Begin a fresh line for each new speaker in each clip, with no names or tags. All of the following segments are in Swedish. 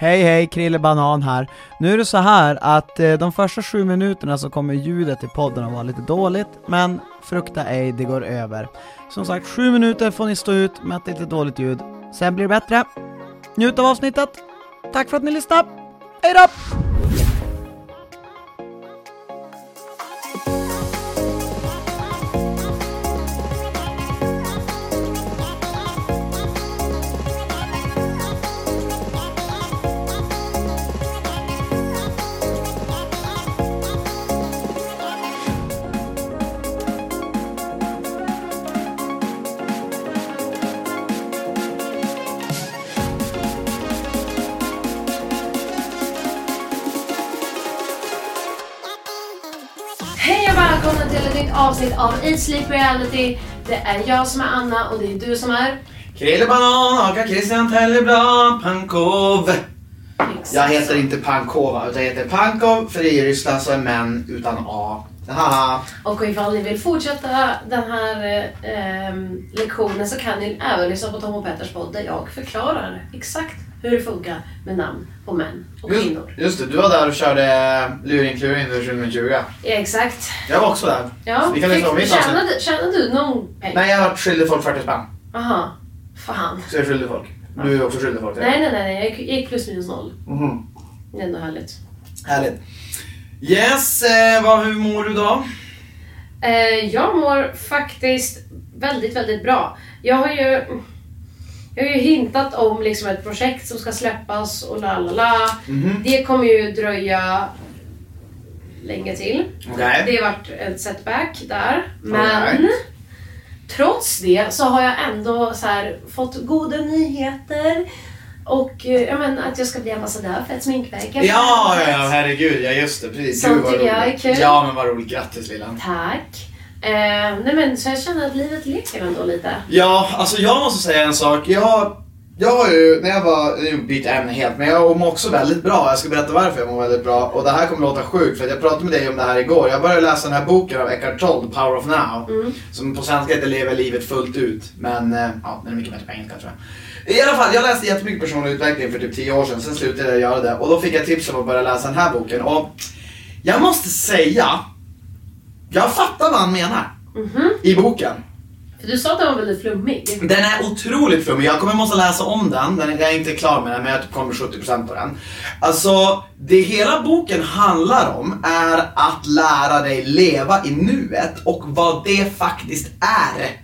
Hej hej, Krille Banan här. Nu är det så här att eh, de första sju minuterna så kommer ljudet i podden att vara lite dåligt, men frukta ej, det går över. Som sagt, sju minuter får ni stå ut med att det är lite dåligt ljud. Sen blir det bättre. Njut av avsnittet. Tack för att ni lyssnade. Hej då!
Avsnitt av Eat Sleep Reality. Det är jag som är Anna och det är du som är...
Krille Banan, Aga Christian Telleblad, Pankov.
Exakt.
Jag heter inte Pankova utan jag heter Pankov för i Ryssland så är män utan A. Haha.
Och ifall ni vill fortsätta den här eh, ehm, lektionen så kan ni även lyssna på Tom och Petters podd där jag förklarar exakt hur det funkar med namn på män och
Just,
kvinnor.
just det, du var där och körde luring kluring under 2020.
Ja, exakt.
Jag var också där.
Ja.
Så vi kan på
Fick, tjänade, tjänade du någon pengar?
Nej, jag skyldig folk 40 spänn.
Aha. Fan.
Så jag skyldig folk. Du är också skyldig folk. det.
Nej, nej, nej. Jag gick- gick plus minus noll.
Mhm.
Det är ändå härligt.
Härligt. Yes, eh, vad, hur mår du då?
Eh, jag mår faktiskt väldigt, väldigt bra. Jag har ju, jag har ju hintat om liksom ett projekt som ska släppas och la la la.
Mhm.
Det kommer ju dröja länge till.
Okej.
Det har varit en setback där. Men
Alright.
trots det så har jag ändå fått goda nyheter. Och eh, jag menar att jag ska bli ambassadör för ett sminkverk.
Ja, ja, herregud. Ja, just det. Precis.
Sånt
Gud, vad
tycker jag är kul.
Ja, men vad roligt. Grattis Lillan.
Tack. Eh, nej men så jag känner att livet leker ändå lite.
Ja, alltså jag måste säga en sak. Jag, jag har ju, när jag var, nu byter ämne helt, men jag mår också väldigt bra. Jag ska berätta varför jag mår väldigt bra. Och det här kommer låta sjukt, för att jag pratade med dig om det här igår. Jag började läsa den här boken av Eckhart Tolle, Power of Now. Som på svenska heter Leva livet fullt ut. Men, eh, ja, den är mycket bättre på engelska tror jag. I alla fall, jag läste jättemycket personlig utveckling för typ 10 år sedan. Sen slutade jag göra det. Och då fick jag tips om att börja läsa den här boken. Och jag måste säga, jag fattar vad han menar. I boken.
För du sa att den var väldigt flummig.
Den är otroligt flummig. Jag kommer måste läsa om den. den är, jag är inte klar med den, men jag typ kommer 70% på den. Alltså, det hela boken handlar om är att lära dig leva i nuet och vad det faktiskt är.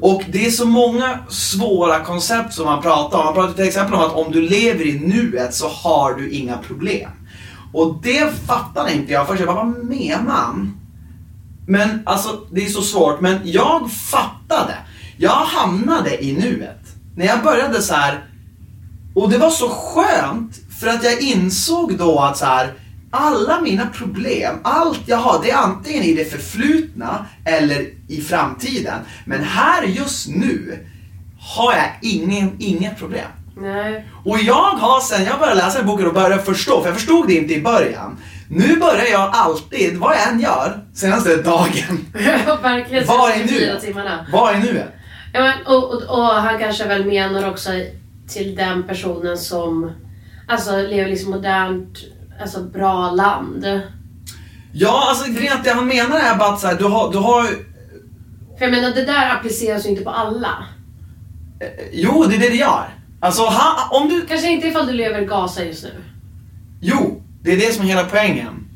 Och det är så många svåra koncept som man pratar om. Man pratar till exempel om att om du lever i nuet så har du inga problem. Och det fattar inte jag först. Jag bara, vad menar han? Men alltså, det är så svårt. Men jag fattade. Jag hamnade i nuet. När jag började så här. Och det var så skönt. För att jag insåg då att så här. Alla mina problem, allt jag har, det är antingen i det förflutna eller i framtiden. Men här just nu har jag ingen, inget problem.
Nej.
Och jag har sen jag började läsa boken och började förstå, för jag förstod det inte i början. Nu börjar jag alltid, vad jag än gör, senaste dagen.
Verkligen
Vad är
timmarna.
Vad är nuet?
Ja, men, och, och, och han kanske väl menar också till den personen som alltså, lever liksom modernt, alltså bra land.
Ja, alltså grejen det han menar är bara att så här, du har, du har
För jag menar det där appliceras ju inte på alla.
Jo, det är det det gör. Alltså, han, om du...
Kanske inte ifall du lever i Gaza just nu.
Jo, det är det som är hela poängen.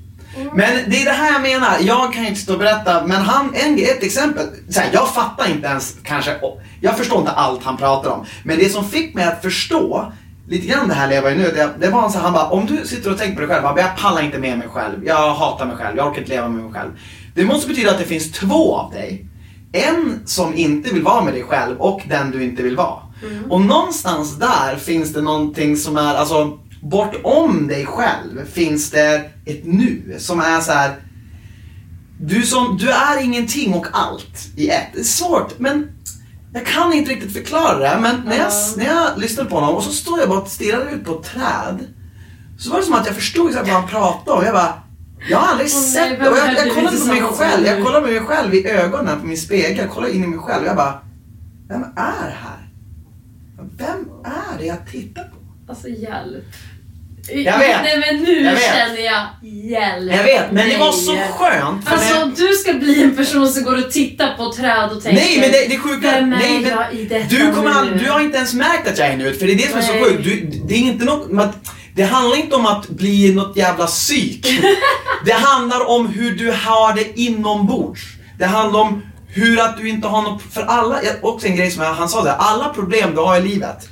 Men det är det här jag menar, jag kan inte stå och berätta, men han, en, ett exempel, så här, jag fattar inte ens kanske, jag förstår inte allt han pratar om. Men det som fick mig att förstå lite grann det här leva i nuet, det, det var så här, han bara, om du sitter och tänker på dig själv, jag pallar inte med mig själv, jag hatar mig själv, jag orkar inte leva med mig själv. Det måste betyda att det finns två av dig. En som inte vill vara med dig själv och den du inte vill vara. Och någonstans där finns det någonting som är, alltså bortom dig själv finns det ett nu som är så här. Du, som, du är ingenting och allt i ett. Det är svårt men jag kan inte riktigt förklara det. Men när jag, när jag lyssnade på honom och så står jag bara och stirrade ut på ett träd. Så var det som att jag förstod vad han pratade om. Jag bara, jag har aldrig
nej,
sett det. Och jag, jag kollade på mig själv. Jag kollade mig själv i ögonen på min spegel. Jag kollade in i mig själv. Jag bara, vem är här? Vem är det jag tittar på?
Alltså hjälp.
Jag vet.
Nej men nu
Jag vet.
känner jag hjälp.
Jag vet, men det var så
Nej.
skönt.
Alltså
när-
du ska bli en person som går och tittar på träd och tänker
Nej men det, det är sjuka,
Vem är
nej, men
jag i detta
du, kommer all, du har inte ens märkt att jag är nu för det är det som är så
Nej.
sjukt. Du, det är inte något, det handlar inte om att bli något jävla psyk. det handlar om hur du har det inombords. Det handlar om hur att du inte har något, för alla, också en grej som jag, han sa det, alla problem du har i livet,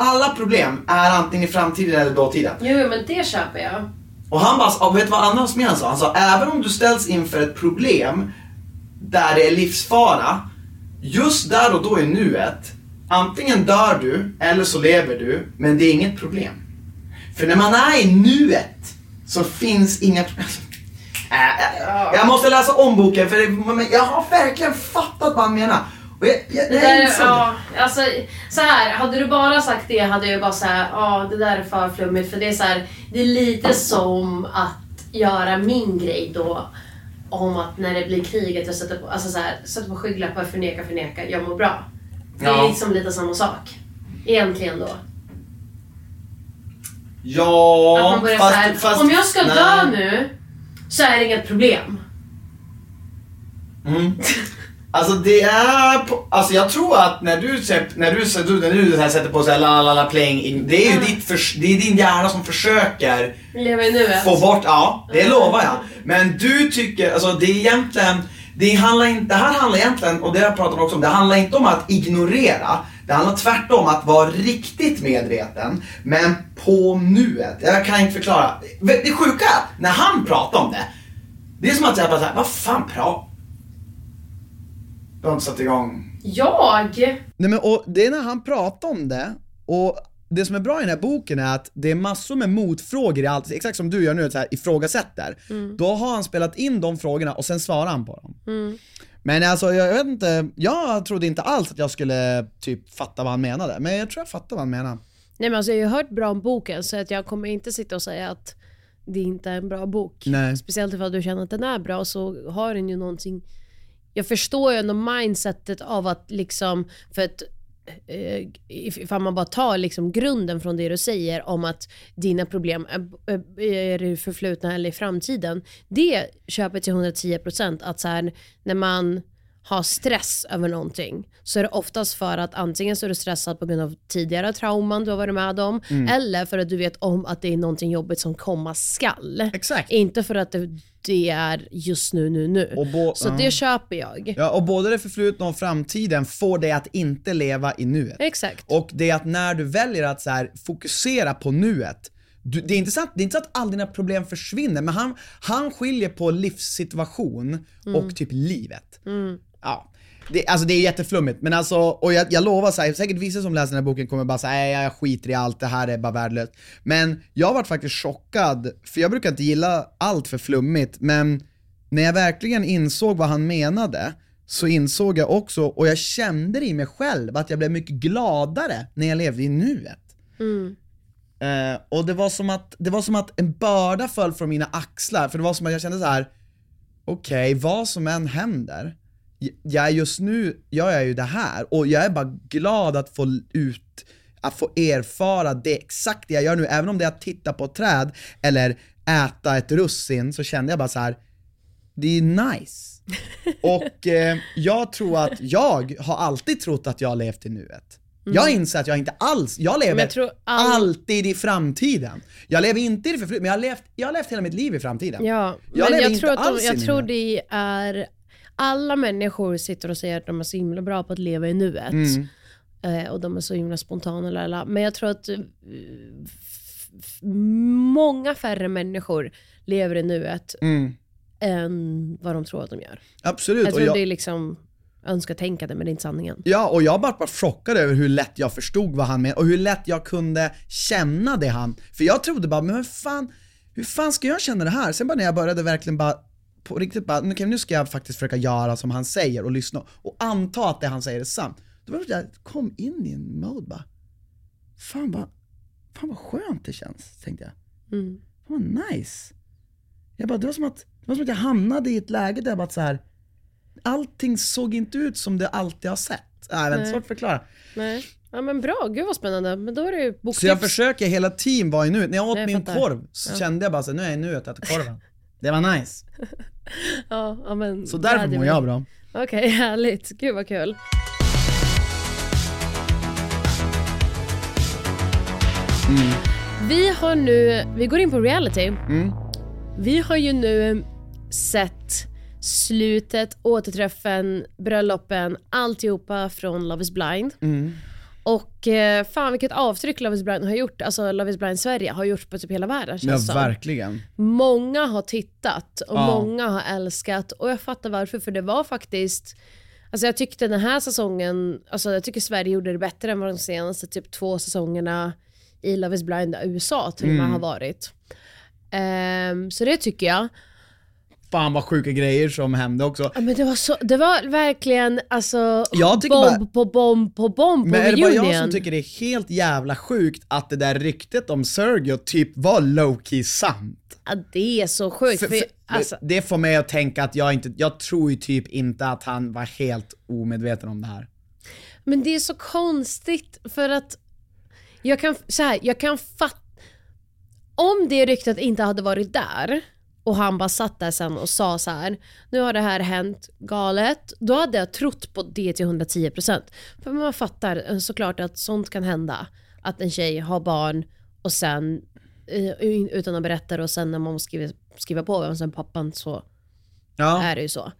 alla problem är antingen i framtiden eller dåtiden.
Jo men det köper jag.
Och han bara, vet du vad Anders mer han sa? Han sa, även om du ställs inför ett problem där det är livsfara, just där och då i nuet, antingen dör du eller så lever du, men det är inget problem. För när man är i nuet så finns inga problem. Äh, äh, Jag måste läsa om boken för jag har verkligen fattat vad han menar. Jag, jag,
Det
jag
där,
det.
ja, alltså, så här, hade du bara sagt det hade jag bara såhär, ja det där är för flummigt. För det är så här, det är lite som att göra min grej då. Om att när det blir krig att jag sätter på, alltså så här, sätter på skygglappar, förneka, förneka, jag mår bra. Det är
Ja.
liksom lite samma sak. Egentligen då.
Ja,
Att man börjar så här,
fast-
om jag ska
nej.
dö nu så är det inget problem.
Mm. Alltså det är på, alltså jag tror att när du, när du, när du, när sätter på såhär la la la playing, in, det är ju
Mm.
ditt förs, det är din hjärna som försöker
Leva i nuet.
få bort, ja det lovar jag. Men du tycker, alltså det är egentligen, det handlar inte, det här handlar egentligen, och det har jag pratat också om, det handlar inte om att ignorera. Det handlar tvärtom att vara riktigt medveten, men på nuet. Jag kan inte förklara. Det sjuka när han pratar om det, det är som att jag bara såhär, vad fan pratar Du har inte satt igång.
Jag?
Nej men och det är när han pratar om det, och det som är bra i den här boken är att det är massor med motfrågor i allt, exakt som du gör nu, så här, ifrågasätter. Då har han spelat in de frågorna och sen svarar han på dem. Men alltså jag vet inte, jag trodde inte alls att jag skulle typ fatta vad han menade, men jag tror jag fattar vad han menar.
Nej men alltså jag har hört bra om boken så att jag kommer inte sitta och säga att det inte är en bra bok.
Nej.
Speciellt ifall du känner att den är bra så har den ju någonting jag förstår ju ändå mindsetet av att liksom, för att eh, ifall man bara tar liksom grunden från det du säger om att dina problem är, är i förflutna eller i framtiden. Det köper till 110% att så här, när man har stress över någonting så är det oftast för att antingen så är du stressad på grund av tidigare trauman du har varit med om eller för att du vet om att det är någonting jobbigt som komma skall.
Exakt.
Inte för att det, det är just nu, nu, nu. Så det köper jag.
Ja, och både det förflutna och framtiden får dig att inte leva i nuet.
Exakt.
Och det är att när du väljer att så här, fokusera på nuet, du, det, är inte så att, det är inte så att alla dina problem försvinner, men han, han skiljer på livssituation och typ livet. Ja. Det, alltså det är jätteflummigt, men alltså, och jag, jag lovar, så här, säkert vissa som läser den här boken kommer bara säga nej jag skiter i allt, det här är bara värdelöst. Men jag varit faktiskt chockad, för jag brukar inte gilla allt för flummigt, men när jag verkligen insåg vad han menade, så insåg jag också, och jag kände det i mig själv, att jag blev mycket gladare när jag levde i nuet. Eh, och det var, som att, det var som att en börda föll från mina axlar, för det var som att jag kände så här. okej, vad som än händer, jag är just nu, jag är ju det här, och jag är bara glad att få ut, att få erfara det exakt det jag gör nu, även om det är att titta på ett träd eller äta ett russin, så kände jag bara så här. det är nice. Och eh, jag tror att, jag har alltid trott att jag har levt i nuet.
Jag inser att jag inte alls, jag lever
Mm. Jag all-
alltid i framtiden. Jag lever inte i det förflutna, men jag har, levt, jag har levt hela mitt liv i framtiden.
Ja,
Jag
men jag tror, att de, jag tror det är... Alla människor sitter och säger att de är så himla bra på att leva i nuet.
Mm.
Eh, och de är så himla spontana. Lala. Men jag tror att eh, många färre människor lever i nuet
Mm.
än vad de tror att de gör.
Absolut.
Jag tror
jag,
det är liksom önsketänkande men det är inte sanningen.
Ja, och jag var bara chockad över hur lätt jag förstod vad han menade och hur lätt jag kunde känna det han, för jag trodde bara, men hur fan, hur fan ska jag känna det här? Sen bara när jag började verkligen bara, på riktigt bara, okej nu ska jag faktiskt försöka göra som han säger och lyssna och anta att det han säger är sant. Då var jag, kom in i en mode bara, fan vad, fan vad skönt det känns, tänkte jag.
Mm.
Fan vad nice. Jag bara, det var som att, det var som att jag hamnade i ett läge där jag bara så här. allting såg inte ut som det alltid har sett. Nej, jag inte,
Nej.
svårt att förklara.
Nej. Ja men bra, gud vad spännande. Men då är det ju
Så
boktips.
jag försöker hela tiden vara i nuet. När jag åt
Jag
min
fattar.
korv så
Ja.
kände jag bara så nu är jag i nuet och äter korven. Det var nice.
Ja, ja, men
Så därför mår jag bra.
Okej, härligt. Gud vad kul. Vi har nu, vi går in på reality.
Mm.
Vi har ju nu sett slutet, återträffen, bröllopen, alltihopa från Love is blind.
Mm.
Och eh, fan vilket avtryck Love is blind har gjort, alltså Love is blind Sverige har gjort på typ hela världen
Ja,
känns som.
verkligen.
Många har tittat och
Ja.
många har älskat och jag fattar varför för det var faktiskt Alltså jag tyckte den här säsongen, alltså jag tycker Sverige gjorde det bättre än vad de senaste typ två säsongerna i Love is blind USA till och
Mm.
med har varit. Ehm, så det tycker jag.
Fan vad sjuka grejer som hände också.
Ja, men det var, så, det var verkligen alltså
Jag
bomb
bara-
på bomb på bomb på
Men är det bara jag som tycker det är helt jävla sjukt att det där ryktet om Sergio typ var low-key sant?
ja, det är så sjukt.
För,
för, alltså,
Det får mig att tänka att jag inte, jag tror ju typ inte att han var helt omedveten om det här.
Men det är så konstigt för att jag kan, så här, jag kan fatta... Om det ryktet inte hade varit där och han bara satt där sen och sa så här: nu har det här hänt galet, då hade jag trott på det till 110%. För man fattar eh, såklart att sånt kan hända. Att en tjej har barn och sen eh, utan att berätta och sen när man skriver, skriver på vem som pappan så
Ja.
är det ju så.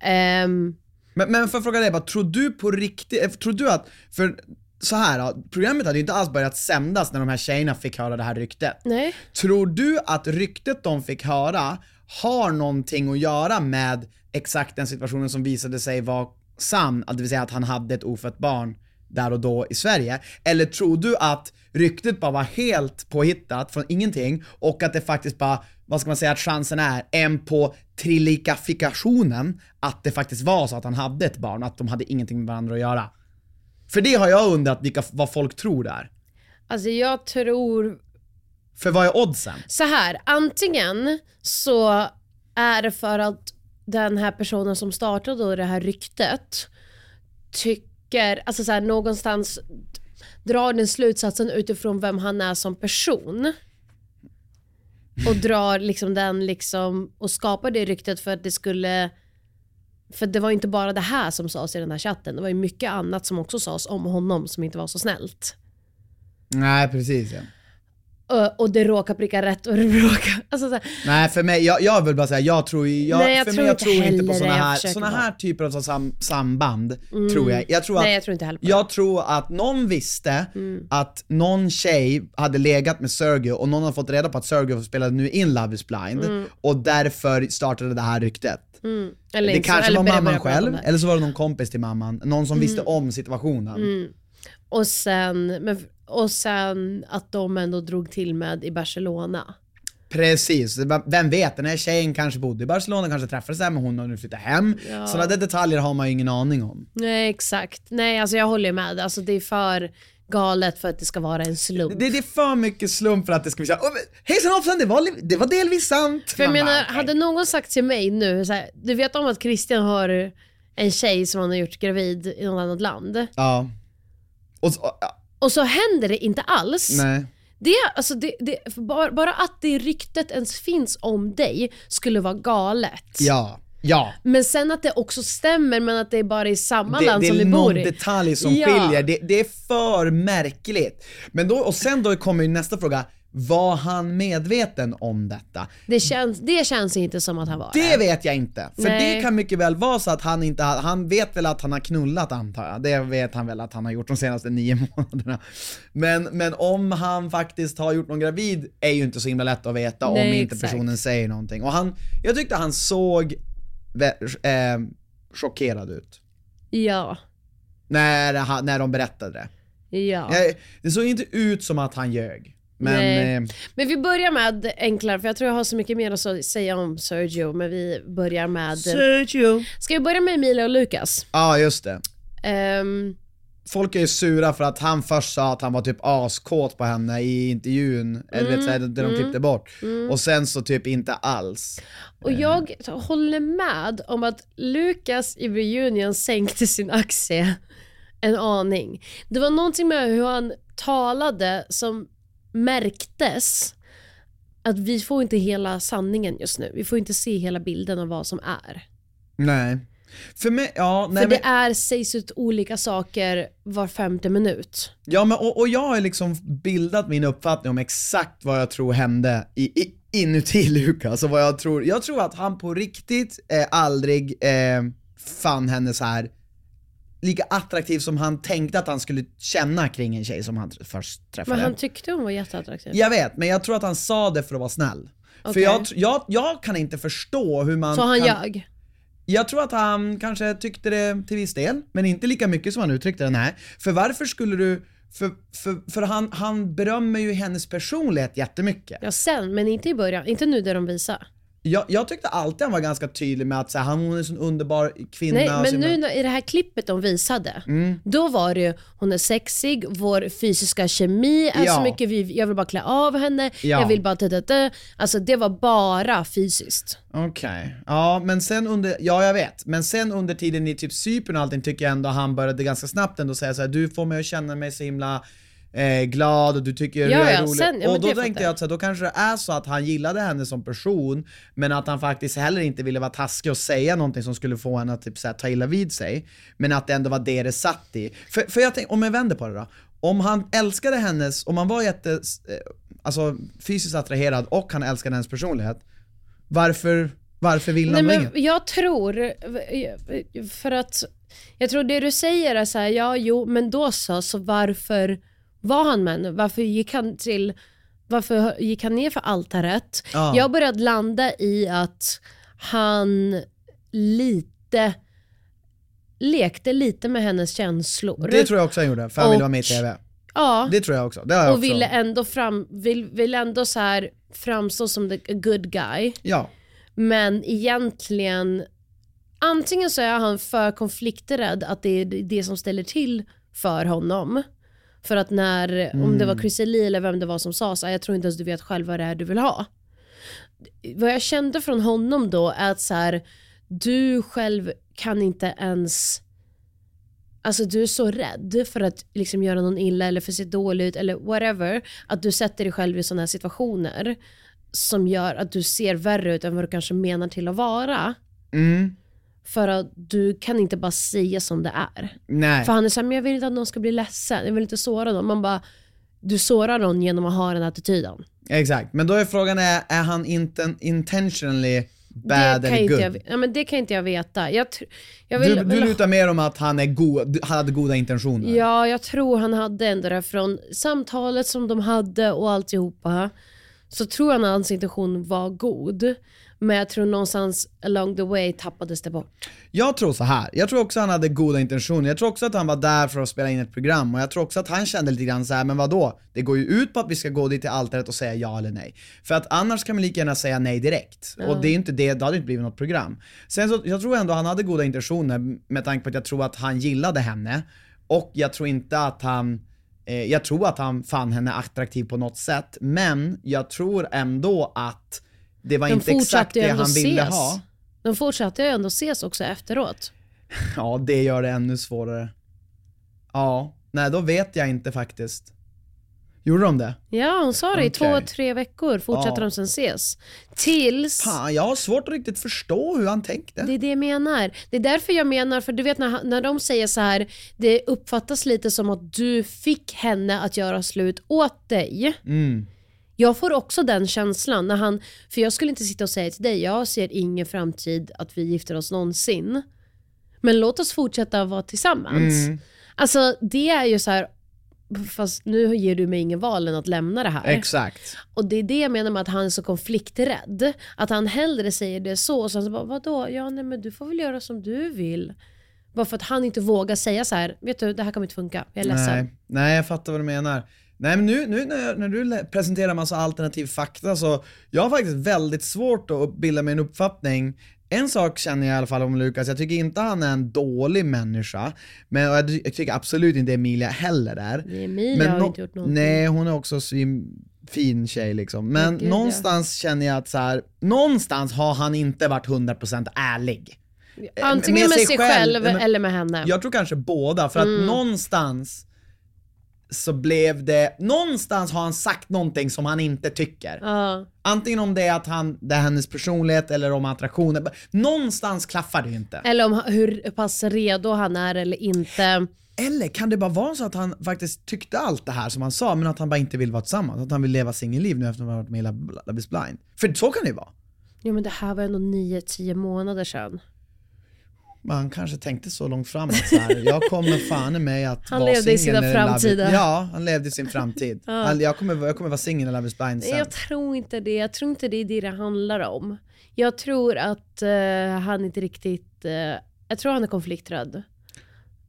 Ehm,
Men, men för att fråga dig bara, tror du på riktigt, eh, tror du att, för så här då, programmet hade ju inte alls börjat sändas när de här tjejerna fick höra det här ryktet.
nej.
Tror du att ryktet de fick höra har någonting att göra med exakt den situationen som visade sig vara sann, det vill säga att han hade ett ofött barn där och då i Sverige? Eller tror du att ryktet bara var helt påhittat från ingenting och att det faktiskt bara, vad ska man säga att chansen är, en på trillikafikationen att det faktiskt var så att han hade ett barn, att de hade ingenting med varandra att göra? För det har jag undrat vilka, vad folk tror där.
Alltså jag tror
För vad är oddsen?
så här, antingen så är det för att den här personen som startade då det här ryktet tycker, alltså så här, någonstans drar den slutsatsen utifrån vem han är som person och drar liksom den liksom och skapar det ryktet för att det skulle för det var inte bara det här som sades i den här chatten, det var ju mycket annat som också sades om honom som inte var så snällt.
Nej precis ja.
Och det råkar pricka rätt och det råkar... Alltså så
Nej för mig, jag, jag vill bara säga, jag tror, jag,
Nej, jag
för
tror
mig, jag
inte
tror inte på
jag
här, såna här typer av sam, samband, tror jag. Jag tror att,
nej jag tror inte heller på det.
jag tror att någon visste
Mm.
att någon tjej hade legat med Sergio och någon har fått reda på att Sergio spelade nu in Love is blind och därför startade det här ryktet.
Mm. Eller
det
så-
kanske
eller
var mamman
börja
själv, eller så var det någon kompis till mamman, någon som visste om situationen.
Mm. Och sen, men, och sen att de ändå drog till med i Barcelona.
Precis, vem vet, den här tjejen kanske bodde i Barcelona, kanske träffades där men hon har nu flyttat hem.
Ja.
Sådana där detaljer har man ju ingen aning om.
Nej exakt. Nej alltså jag håller med. Alltså det är för galet för att det ska vara en slump.
Det, det är för mycket slump för att det ska bli såhär, "Åh, men hejsan hoppsan, det var, det var delvis sant.
För jag
bara,
menar,
okej.
hade någon sagt till mig nu, så här, du vet om att Christian har en tjej som han har gjort gravid i något annat land.
Ja. Och så, ja,
Och så händer det inte alls.
nej.
Det, alltså det, det, bara, bara att det ryktet ens finns om dig skulle vara galet.
Ja. Ja.
Men sen att det också stämmer, men att det är bara i samma
Det,
land
det
som
är
vi
någon
bor i.
detalj som
Ja.
skiljer, det, det är för märkligt. Men då, och sen då kommer ju nästa fråga, var han medveten om detta?
Det känns, det känns inte som att han var
Det vet jag inte, för
Nej.
det kan mycket väl vara så att han inte har, han vet väl att han har knullat antar jag, det vet han väl att han har gjort de senaste nio månaderna. Men, men om han faktiskt har gjort någon gravid är ju inte så himla lätt att veta om
Nej,
inte
exakt.
personen säger någonting. Och han, jag tyckte han såg eh, chockerad ut.
Ja.
När, när de berättade det.
Ja.
Jag, det såg inte ut som att han ljög. Men, eh,
Men vi börjar med enklare, för jag tror jag har så mycket mer att säga om Sergio, men vi börjar med...
Sergio.
Ska vi börja med Emilia och Lukas?
Ja, just det.
Ehm,
Folk är ju sura för att han först sa att han var typ askåt på henne i intervjun, eller vet, så här, där de klippte bort. Och sen så typ inte alls.
och jag håller med om att Lukas i reunion sänkte sin aktie en aning. Det var någonting med hur han talade som märktes att vi får inte hela sanningen just nu. Vi får inte se hela bilden av vad som är.
Nej. För mig, ja, nej
För
men,
det är, sägs ut olika saker var femte minut.
ja men och, och jag har liksom bildat min uppfattning om exakt vad jag tror hände i, i, inuti Lukas och vad jag tror, jag tror att han på riktigt eh, aldrig eh, fann henne så här lika attraktiv som han tänkte att han skulle känna kring en tjej som han först träffade.
Men han tyckte hon var jätteattraktiv.
Jag vet, men jag tror att han sa det för att vara snäll. För
Okej.
jag, jag, jag kan inte förstå hur man
Så han
kan...
ljög?
Jag tror att han kanske tyckte det till viss del, men inte lika mycket som han uttryckte det. Nej. För varför skulle du... För, för, för han, han berömmer ju hennes personlighet jättemycket.
Ja sen, men inte i början. Inte nu där de visar.
Jag, jag tyckte alltid han var ganska tydlig med att så här, han, är en sån underbar kvinna.
Nej, men nu när- i det här klippet de visade,
Mm.
då var det ju, hon är sexig, vår fysiska kemi är
Ja.
så mycket, vi, jag vill bara klä av henne,
Ja.
jag vill bara da, da, da. Alltså det var bara fysiskt.
Okej, ja men sen under, ja jag vet, men sen under tiden i typ Cypern och allting tycker jag ändå han började ganska snabbt ändå säga så här: du får mig att känna mig så himla eh, glad och du tycker
Ja,
jag är
ja,
rolig.
sen- ja,
och då tänkte jag att så här, då kanske det är så att han gillade henne som person, men att han faktiskt heller inte ville vara taskig och säga någonting som skulle få henne att typ så här, ta illa vid sig. Men att det ändå var det det satt i. För, för jag tänkte, om jag vänder på det då. Om han älskade hennes, om han var jätte, eh, alltså fysiskt attraherad och han älskade hennes personlighet, varför, varför vill
Nej,
han
men
inget?
jag tror, för att, jag tror det du säger är så här, ja jo, men då så, så varför var han med? Varför gick han till, varför gick han ner för altaret?
Ja.
Jag har börjat landa i att han lite lekte lite med hennes känslor.
Det tror jag också han gjorde, för han ville vara med i TV.
ja,
Det tror jag också. Det har jag
och
också.
ville ändå, fram, vill, vill ändå så här framstå som the good guy.
Ja.
Men egentligen, antingen så är han för konflikträdd att det är det som ställer till för honom. För att när, om det var Chrissie Lee eller vem det var som sa så här, jag tror inte ens du vet själv vad det är du vill ha. Vad jag kände från honom då är att så här, du själv kan inte ens Alltså du är så rädd för att liksom göra någon illa eller för att se dålig ut eller whatever. Att du sätter dig själv i sådana här situationer som gör att du ser värre ut än vad du kanske menar till att vara.
Mm.
För att du kan inte bara säga som det är.
Nej.
För han är såhär, men jag vill inte att någon ska bli ledsen, jag vill inte såra någon. Man bara, du sårar någon genom att ha den attityden.
Exakt, men då är frågan är, är han inten, intentionally bad
det,
eller good?
jag, ja, men det kan inte jag veta. Jag, jag vill,
du, du lutar mer om att han är god, hade goda intentioner?
Ja, jag tror han hade ändå det från samtalet som de hade och alltihopa. Så tror jag att hans intention var god. Men jag tror någonstans along the way tappades det bort.
Jag tror så här. jag tror också han hade goda intentioner, jag tror också att han var där för att spela in ett program och jag tror också att han kände lite grann så här, men vadå? Det går ju ut på att vi ska gå dit till altaret och säga ja eller nej. För att annars kan man lika gärna säga nej direkt. Och det är inte det, det hade inte blivit något program. Sen så, jag tror ändå han hade goda intentioner med tanke på att jag tror att han gillade henne. Och jag tror inte att han eh, jag tror att han fann henne attraktiv på något sätt, men jag tror ändå att det var
De
inte exakt
fortsatte
det han ville
ses.
ha.
De fortsatte ju ändå ses också efteråt.
Ja, det gör det ännu svårare. Ja, nej då vet jag inte faktiskt. Gjorde de det?
Ja, hon sa det. I två,
Okej.
tre veckor fortsätter
Ja.
de sen ses. Tills...
Fan, jag har svårt att riktigt förstå hur han tänkte.
Det är det jag menar. Det är därför jag menar, för du vet när, när de säger så här, det uppfattas lite som att du fick henne att göra slut åt dig.
Mm.
Jag får också den känslan när han, för jag skulle inte sitta och säga till dig, jag ser ingen framtid att vi gifter oss någonsin. Men låt oss fortsätta vara tillsammans.
Mm.
Alltså det är ju så här, fast nu ger du mig ingen val än att lämna det här.
Exakt.
Och det är det jag menar med att han är så konflikträdd. Att han hellre säger det så och sen så bara, vadå? Ja nej men du får väl göra som du vill. Bara för att han inte vågar säga så här, vet du det här kommer inte funka, jag är ledsen.
Nej, nej, jag fattar vad du menar. Nej men nu, nu när, när du presenterar massa alternativ fakta så, jag har faktiskt väldigt svårt att bilda mig en uppfattning. En sak känner jag i alla fall om Lukas, jag tycker inte han är en dålig människa, men jag, jag tycker absolut inte Emilia heller är.
Nej, Emilia har
nå-
inte gjort någonting.
Nej, hon är också svin, fin tjej liksom. Men
Men gud, ja.
någonstans känner jag att så här, någonstans har han inte varit 100% ärlig.
Antingen med, sig, själv,
men-
eller med henne.
Jag tror kanske båda, för att
Mm.
någonstans så blev det, någonstans har han sagt någonting som han inte tycker.
Ja.
Antingen om det är att han, det är hennes personlighet eller om attraktionen. Någonstans klaffar det ju inte.
Eller om hur pass redo han är eller inte.
Eller kan det bara vara så att han faktiskt tyckte allt det här som han sa, men att han bara inte vill vara tillsammans? Att han vill leva singelliv nu efter att han varit med i Love Love is blind? För så kan det ju vara.
Jo men det här var ändå 9-10 månader sedan.
Men han kanske tänkte så långt framåt så här. jag kommer fan i mig att
Han
vara
levde i sina framtida.
Ja, han levde i sin framtid.
Ja.
jag, kommer, jag kommer vara singel när Love is blind sen.
Jag tror inte det. Jag tror inte det är det det handlar om. Jag tror att eh, han inte riktigt... eh, jag tror han är konflikträdd.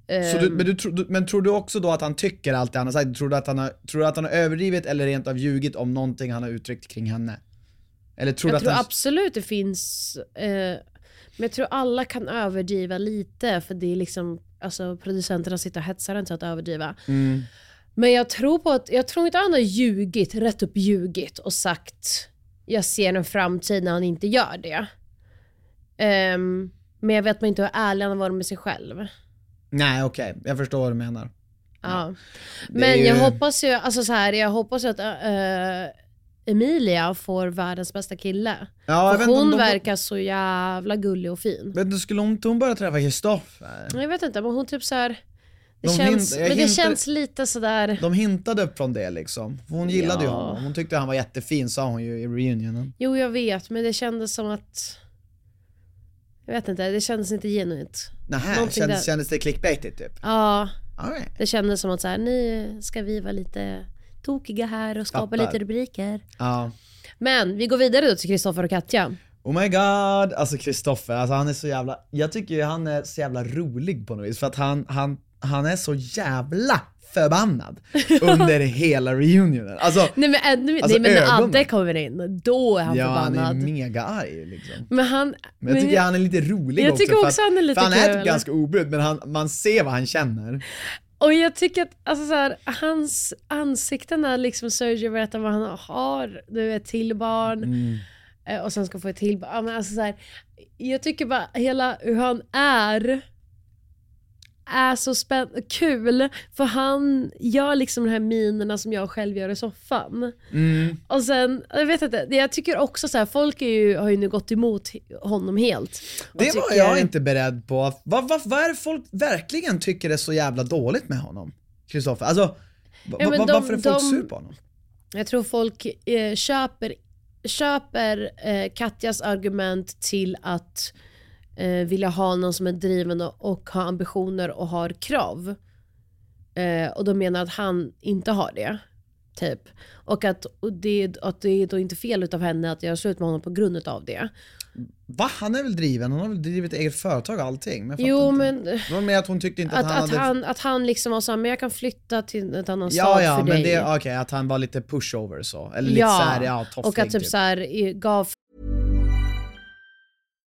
Så du,
Ehm,
men, du, men tror du också då att han tycker allt det han har sagt? Tror du att han har, tror du att han har överdrivit eller rent av ljugit om någonting han har uttryckt kring henne? Eller tror
jag
att
tror
han...
absolut det finns, eh, men jag tror alla kan överdriva lite för det är liksom, alltså producenterna sitter och hetsar en till att överdriva.
Mm.
Men jag tror på att, jag tror inte han har ljugit, rätt upp ljugit och sagt jag ser en framtid när han inte gör det. Ehm, men jag vet man inte hur ärlig han har varit med sig själv.
Nej okej, jag förstår vad du menar.
Ja.
Det
Men
är
jag
ju-
hoppas ju, alltså så här, jag hoppas ju att äh, Emilia får världens bästa kille.
Ja,
För hon
de-
verkar så jävla gullig och fin.
Men du skulle inte hon börja träffa Kristoffer?
Jag vet inte, men hon typ så här. Det,
De
känns,
hint-
men det
hintar-
känns lite sådär...
De hintade från det liksom. Hon gillade ju
Ja.
honom. Hon tyckte han var jättefin sa hon ju i reunionen.
Jo, jag vet, men det kändes som att... Jag vet inte, det kändes inte genuint.
Nähä, kändes,
där.
kändes det clickbaitigt typ?
Ja,
right.
det kändes som att så här, nu ska vi vara lite tokiga här och skapa
Fattar.
lite rubriker.
Ja.
Men vi går vidare då till Kristoffer och Katja.
Oh my god, alltså Kristoffer, alltså han är så jävla, jag tycker ju han är så jävla rolig på något vis för att han, han, han är så jävla förbannad under hela reunionen. Alltså,
Nej men, ännu,
Alltså,
nej, men när. Adde kommer in, då är han
ja han
förbannad.
är mega arg liksom.
Men han...
Men jag tycker han är lite rolig
Jag
också.
tycker
för
också
att,
han är lite
för han är
kul.
typ ganska obrydd men han, man ser vad han känner.
Och jag tycker att alltså så här, hans ansikte när liksom Sergio berättar vad han har, du vet till barn
Mm.
eh, och sen ska få ett till barn. Men Alltså så här, jag tycker bara hela hur han är är så spänn- kul för han gör liksom de här minerna som jag själv gör i soffan.
Mm.
Och sen, jag vet inte, jag tycker också så här, folk är ju, har ju nu gått emot honom helt.
Det var
tycker-
jag inte beredd på. Vad, vad, vad är det folk verkligen tycker är så jävla dåligt med honom? Kristoffer, alltså va,
Ja,
va,
de-
varför är folk
de-
sur på honom?
Jag tror folk eh, köper, köper eh, Katjas argument till att eh, vilja ha någon som är driven och, och har ambitioner och har krav. Eh, och de menar att han inte har det. Typ. Och att, och det, att det är då inte fel utav henne att göra slut med honom på grund av det.
Va? Han är väl driven? Han har väl drivit eget företag och allting? Men
Jo
inte.
men
Det var mer att hon tyckte inte att,
att,
han
att,
hade...
han, att han liksom var såhär, men jag kan flytta till ett annan
ja,
stad
ja,
för
men
dig.
det, okej, att han var lite pushover så. Eller lite såhär, ja, toffling
och att typ, såhär i- gav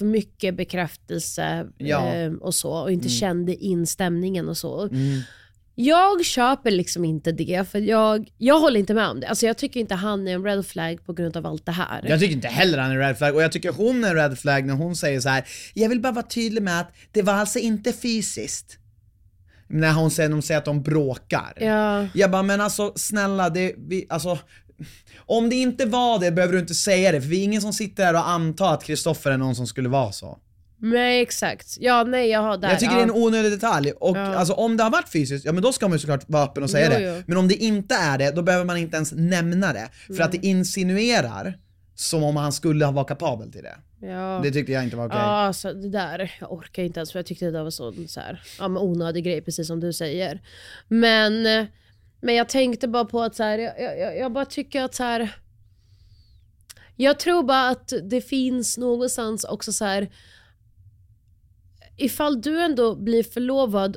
För mycket bekräftelse
Ja.
eh, och så och inte
Mm.
kände in stämningen och så.
Mm.
Jag köper liksom inte det, för jag, jag håller inte med om det. Alltså jag tycker inte han är en red flag på grund av allt det här.
Jag tycker inte heller han är red flag och jag tycker hon är red flag när hon säger så här. jag vill bara vara tydlig med att det var alltså inte fysiskt. När hon säger, de säger att de bråkar.
Ja.
Jag bara, men alltså snälla, det, vi, alltså om det inte var det behöver du inte säga det, för vi är ingen som sitter här och antar att Kristoffer är någon som skulle vara så.
Nej exakt. Ja nej jag har där.
jag tycker
ja.
det är en onödig detalj, och
Ja.
alltså om det har varit fysiskt, ja men då ska man ju såklart vara öppen och säga
Jo,
det.
jo.
Men om det inte är det, då behöver man inte ens nämna det. För att det insinuerar som om han skulle ha varit kapabel till det.
Ja.
Det tyckte jag inte var okej.
Ja, alltså det där, jag orkar inte ens för jag tyckte det där var så, så här, ja, men onödig grej precis som du säger. Men, men jag tänkte bara på att så här, jag, jag, jag bara tycker att så här. Jag tror bara att det finns någonstans också så här. Ifall du ändå blir förlovad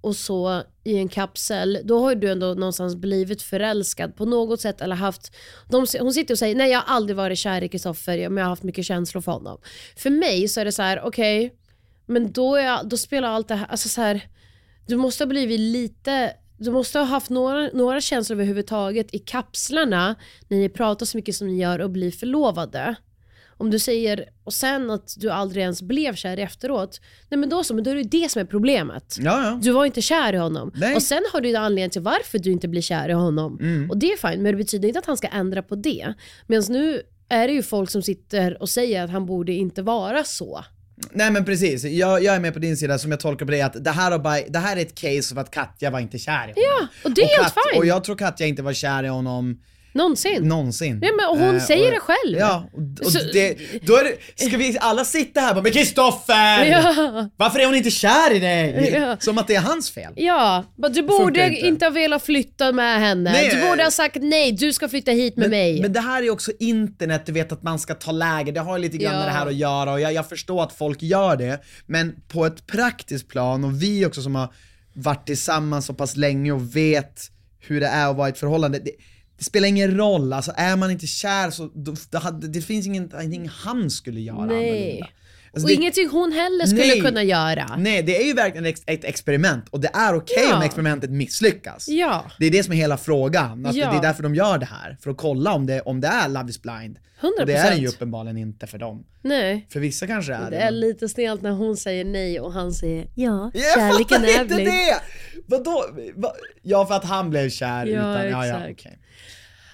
och så i en kapsel, då har ju du ändå någonstans blivit förälskad på något sätt eller haft... De, hon sitter och säger nej jag har aldrig varit kär i Kristoffer men jag har haft mycket känslor för honom. För mig så är det så här: okej, men då, är jag, då spelar allt det här, alltså så här, du måste ha blivit lite du måste ha haft några, några känslor överhuvudtaget i kapslarna när ni pratar så mycket som ni gör och blir förlovade. Om du säger, och sen att du aldrig ens blev kär efteråt, nej men då så, men då är det ju det som är problemet.
Ja, ja.
Du var inte kär i honom.
Nej.
Och sen har du ju anledning till varför du inte blir kär i honom.
Mm.
Och det är fint, men det betyder inte att han ska ändra på det. Medan nu är det ju folk som sitter och säger att han borde inte vara så.
Nej men precis, jag, jag är med på din sida som jag tolkar på det att det här, bara, det här är ett case av att Katja var inte kär i honom.
Ja, och det är helt
Kat-
fine.
Och jag tror Katja inte var kär i honom
Någonsin.
någonsin.
Ja, men och hon
Eh,
säger det själv.
Ja, och, och
Så-
det, då är det, ska vi alla sitta här och bara men Kristoffer!
Ja.
Varför är hon inte kär i dig?
Ja.
Som att det är hans fel.
Ja, men du borde
inte.
inte. ha velat flytta med henne.
Nej,
du borde ha sagt nej, du ska flytta hit med mig.
Men det här är också internet, du vet att man ska ta läger, det har lite grann
Ja.
med det här att göra och jag, jag förstår att folk gör det, men på ett praktiskt plan och vi också som har varit tillsammans så pass länge och vet hur det är att vara i ett förhållande, det, det spelar ingen roll, alltså är man inte kär så då, det, det finns ingen, ingenting han skulle göra
nej.
annorlunda. Alltså
och
det-
ingenting hon heller skulle
Nej.
kunna göra.
Nej, det är ju verkligen ett, ett experiment och det är okej
Ja.
om experimentet misslyckas.
Ja,
Det är det som är hela frågan, att
Ja.
det är därför de gör det här, för att kolla om det, om det är Love is blind.
100%.
Och det är det ju uppenbarligen inte för dem.
nej.
För vissa kanske är det.
Det är lite stelt när hon säger nej och han säger ja,
Jag
kärleken är
inte det! Vadå? Va? Ja, för att han blev kär
Ja,
utan, ja, ja,
exakt.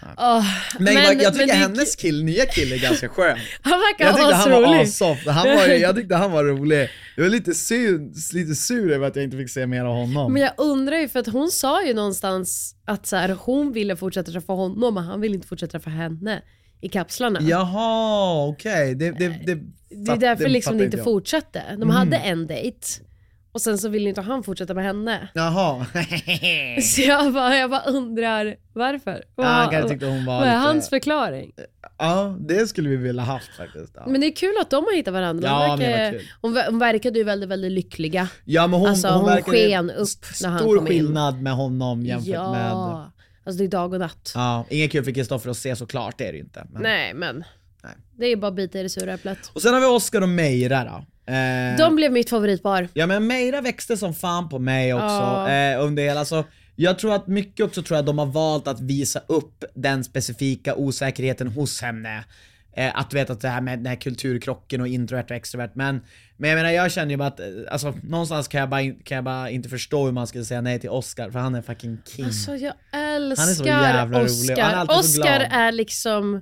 Okej.
Åh,
Men, jag- tycker
det-
hennes kill, nya kille är ganska skön.
Han verkar
Jag tyckte han var assoft, han var, jag tyckte han var rolig. Jag var lite sur, lite sur över att jag inte fick se mer av honom.
Men jag undrar ju för att hon sa ju någonstans att så här, hon ville fortsätta träffa honom men han ville inte fortsätta träffa henne i kapslarna.
Jaha, okej. Det, det, det,
det är därför liksom
fattar
det inte
jag.
fortsatte. De hade en dejt och sen så ville inte han fortsätta med henne.
Jaha.
Så jag bara, jag bara undrar varför? Vad,
Ja, han tyckte hon var
vad är
lite-
hans förklaring?
Ja, det skulle vi vilja haft faktiskt. Ja,
Men det är kul att de har hittat varandra.
Ja, var
verkar, hon, hon verkade ju väldigt, väldigt lyckliga.
ja men hon,
Alltså,
hon,
hon sken upp när han
Stor
kom in.
skillnad med honom jämfört
ja,
med...
alltså det är dag och natt.
Ja, inget kul för Kristoffer att se såklart, det är det ju inte. Men...
Nej men,
Nej.
det är bara att bita i det sura äpplet.
Och sen har vi Oscar och Meira då. Eh,
De blev mitt favoritpar.
Ja men Meira växte som fan på mig också
Ja.
eh, under hela, alltså, jag tror att mycket också tror jag de har valt att visa upp den specifika osäkerheten hos henne. Eh, att du vet att det här med den här kulturkrocken och introvert och extrovert men, men jag menar jag känner ju bara att, eh, alltså någonstans kan jag bara, in- kan jag bara inte förstå hur man skulle säga nej till Oscar för han är fucking king.
Alltså jag
Han är så
älskar
jävla rolig och han är
Oscar.
alltid så
Oscar
glad.
är liksom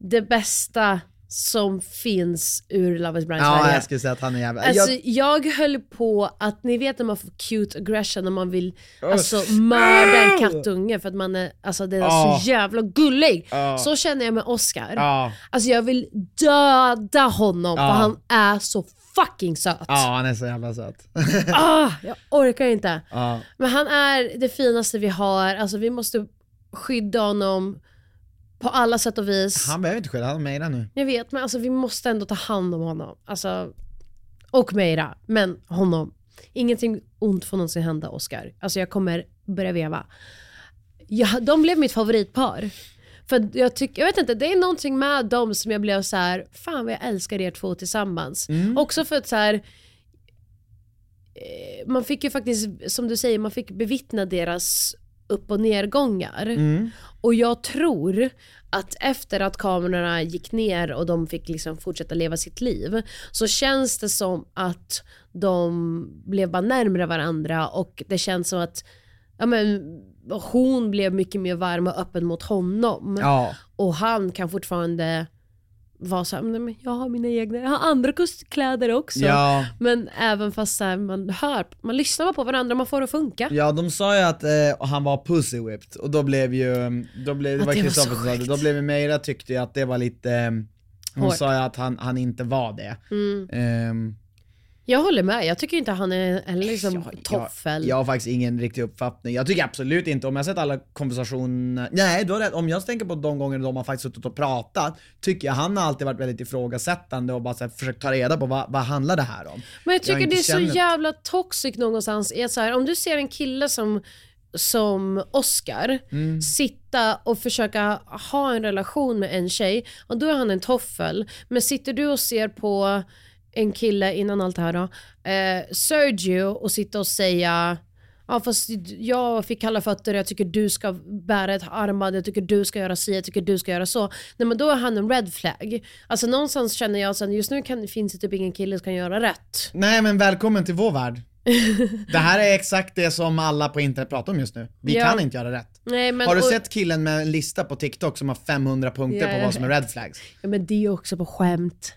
det bästa som finns ur Love is blind
Ja,
Sverige.
jag skulle säga att han är jävla...
Alltså
jag,
jag höll på att, ni vet när man får cute aggression när man vill alltså, mörda en kattunge för att man är, alltså den är
Ja.
så jävla gullig.
Ja.
Så känner jag med Oscar.
ja,
Alltså jag vill döda honom för han är så fucking söt.
ja, han är så jävla söt.
Ah, jag orkar inte. Men han är det finaste vi har, alltså vi måste skydda honom på alla sätt och vis.
Han behöver inte skydda, han är Meira nu.
Jag vet men alltså vi måste ändå ta hand om honom. Alltså, och Meira, men honom. Ingenting ont får någonsin hända Oscar. Alltså jag kommer börja veva. Ja, de blev mitt favoritpar. För jag, tycker, jag vet inte, det är någonting med dem som jag blev så här: fan vad jag älskar er två tillsammans. Också för att så här, eh, man fick ju faktiskt, som du säger, man fick bevittna deras upp och nedgångar.
Mm.
Och jag tror att efter att kamerorna gick ner och de fick liksom fortsätta leva sitt liv så känns det som att de blev bara närmare varandra och det känns som att ja, men, hon blev mycket mer varm och öppen mot honom.
Ja.
Och han kan fortfarande vara så här, "Nej, men jag har mina egna, jag har andra kost- kläder också.
Ja.
Men även fast så här, man hör, man lyssnar på varandra, man får det att funka.
Ja de sa ju att eh, han var pussy whipped och då blev ju, då blev, det var
var
Kristoffer som sa det, då blev ju Meira tyckte ju att det var lite, eh, hon
Hårt.
sa ju att han, han inte var det.
Mm.
Ehm,
Jag håller med, jag tycker inte han är heller liksom toffel.
Jag, jag har faktiskt ingen riktig uppfattning. Jag tycker absolut inte, om jag sett alla konversationer, nej du har rätt, om jag tänker på de gånger de har faktiskt suttit och pratat, tycker jag han har alltid varit väldigt ifrågasättande och bara så här, försökt ta reda på vad, vad handlar det här om.
Men jag tycker
inte
det är så
känner-
jävla toxic någonstans. Är så här, om du ser en kille som, som Oscar
Mm.
sitta och försöka ha en relation med en tjej, och då är han en toffel. Men sitter du och ser på en kille innan allt det här då, eh, Sergio och sitta och säga Ja fast jag fick kalla fötter, jag tycker du ska bära ett armband, jag tycker du ska göra si, jag tycker du ska göra så. Nej men då är han en red flag. Alltså någonstans känner jag att just nu kan, finns det typ ingen kille som kan göra rätt.
Nej men välkommen till vår värld. det här är exakt det som alla på internet pratar om just nu. Vi
Ja.
kan inte göra rätt.
Nej, men,
har du
och-
sett killen med en lista på TikTok som har 500 punkter
Ja,
på vad som är red flags?
Ja men det är ju också på skämt.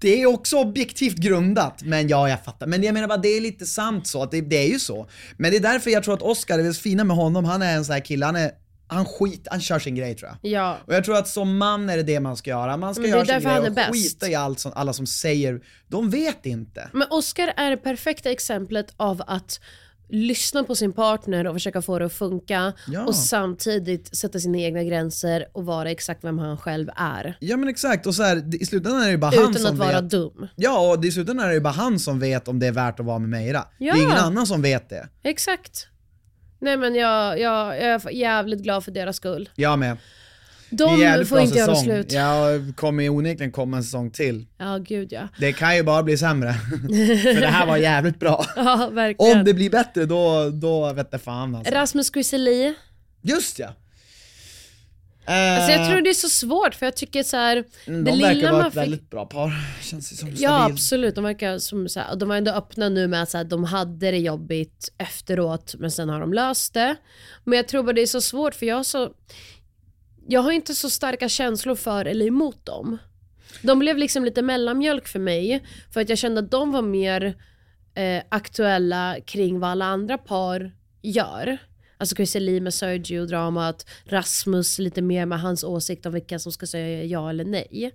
Det är också objektivt grundat, men ja jag fattar. Men jag menar bara det är lite sant så, att det, det är ju så. Men det är därför jag tror att Oscar, det är fina med honom, han är en sån här kille, han är, han skit, han kör sin grej tror jag.
Ja.
Och jag tror att som man är det det man ska göra, man ska göra sin grej och
bäst.
skita i allt som, alla som säger, de vet inte.
Men Oscar är det perfekta exemplet av att lyssna på sin partner och försöka få det att funka
Ja.
och samtidigt sätta sina egna gränser och vara exakt vem han själv är.
Ja men exakt, och så här, i slutändan är det bara han
Utan
som
att vara
vet.
dum.
Ja, och i slutändan är det bara han som vet om det är värt att vara med Meira.
Ja.
Det är ingen annan som vet det.
Exakt. Nej men jag, jag, jag är jävligt glad för deras skull.
Jag med. Det
De får inte göra slut.
Jag kommer ju onekligen komma en säsong till.
Ja gud ja.
Det kan ju bara bli sämre. För det här var jävligt bra.
Ja verkligen.
Om det blir bättre då, då vet jag fan alltså.
Rasmus Griseli.
Just ja.
Alltså jag
Eh,
tror det är så svårt för jag tycker så här,
mm,
det
de verkar
lilla
vara
man
ett
fick...
väldigt bra par. Känns det som
Ja
stabilt.
absolut, de verkar som så här, de var ändå öppna nu med att så här, de hade det jobbigt efteråt men sen har de löst det. Men jag tror bara det är så svårt för jag har så jag har inte så starka känslor för eller emot dem. De blev liksom lite mellanmjölk för mig för att jag kände att de var mer eh, aktuella kring vad alla andra par gör. Alltså Chrissie med Sergio-dramat, Rasmus lite mer med hans åsikt om vilka som ska säga ja eller nej.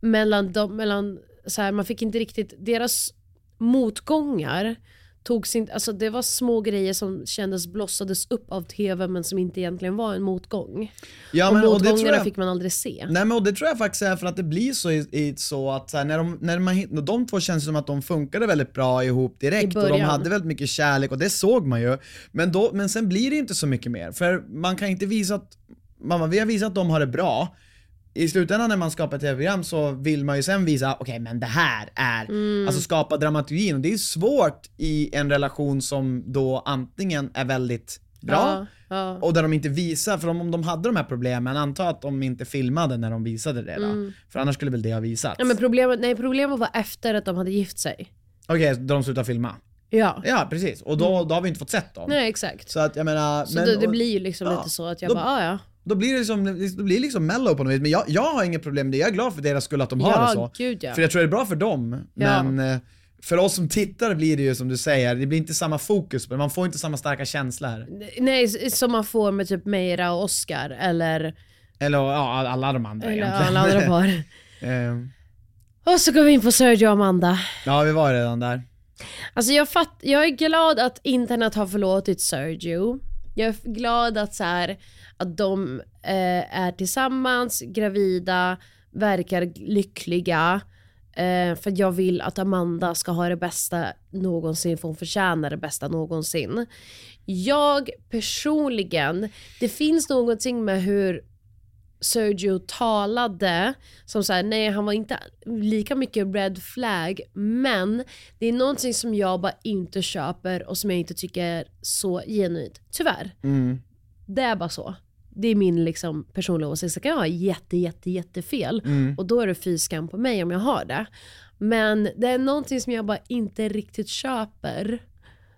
Mellan de, mellan, så här, man fick inte riktigt, deras motgångar togs inte, alltså det var små grejer som kändes blossades upp av tv men som inte egentligen var en motgång.
Ja,
och
men, och det tror
motgångarna
jag,
fick man aldrig se.
Nej men och det tror jag faktiskt är för att det blir så, i, i, så att här, när, de, när man, de två känns som att de funkade väldigt bra ihop direkt och de hade väldigt mycket kärlek och det såg man ju. Men, då, men sen blir det inte så mycket mer, för man kan inte visa att, mamma vi har visat att de har det bra, i slutändan när man skapar tv-program så vill man ju sen visa, okej men det här är,
Mm.
alltså skapa dramaturgin och det är svårt i en relation som då antingen är väldigt bra,
Ja, ja.
och där de inte visar, för om, de hade de här problemen, anta att de inte filmade när de visade det då. För annars skulle väl det ha visats.
Mm. Ja, men problemet, nej, problemet var efter att de hade gift sig.
Okej, då de slutade filma.
Ja.
Ja precis, och då, då har vi inte fått sett dem.
Nej exakt.
Så att jag menar...
Så
men,
det, det blir ju liksom
ja,
lite så att jag
då-
bara, ah, ja.
Då blir det liksom, det blir liksom mellow på något vis. Men jag, jag har inget problem med det, jag är glad för deras skull att de har
Ja,
det så.
gud, ja.
För jag tror det är bra för dem.
Ja.
Men eh, för oss som tittar blir det ju som du säger, det blir inte samma fokus på det, man får inte samma starka känsla här.
Nej, som man får med typ Meira och Oscar eller,
Eller ja, alla de andra
eller
egentligen.
alla andra par.
Eh,
Och så går vi in på Sergio och Amanda.
ja, vi var redan där.
Alltså jag, fatt, jag är glad att internet har förlåtit Sergio. Jag är glad att, så här, att de eh, är tillsammans, gravida, verkar lyckliga. Eh, för jag vill att Amanda ska ha det bästa någonsin, för hon förtjänar det bästa någonsin. Jag personligen, det finns någonting med hur Sergio talade som såhär, nej han var inte lika mycket red flag men det är någonting som jag bara inte köper och som jag inte tycker är så genuint. Tyvärr.
Mm.
Det är bara så. Det är min liksom personliga åsikt. Så kan jag ha jätte, jätte, jättefel
Mm.
och då är det fy skam på mig om jag har det. Men det är någonting som jag bara inte riktigt köper.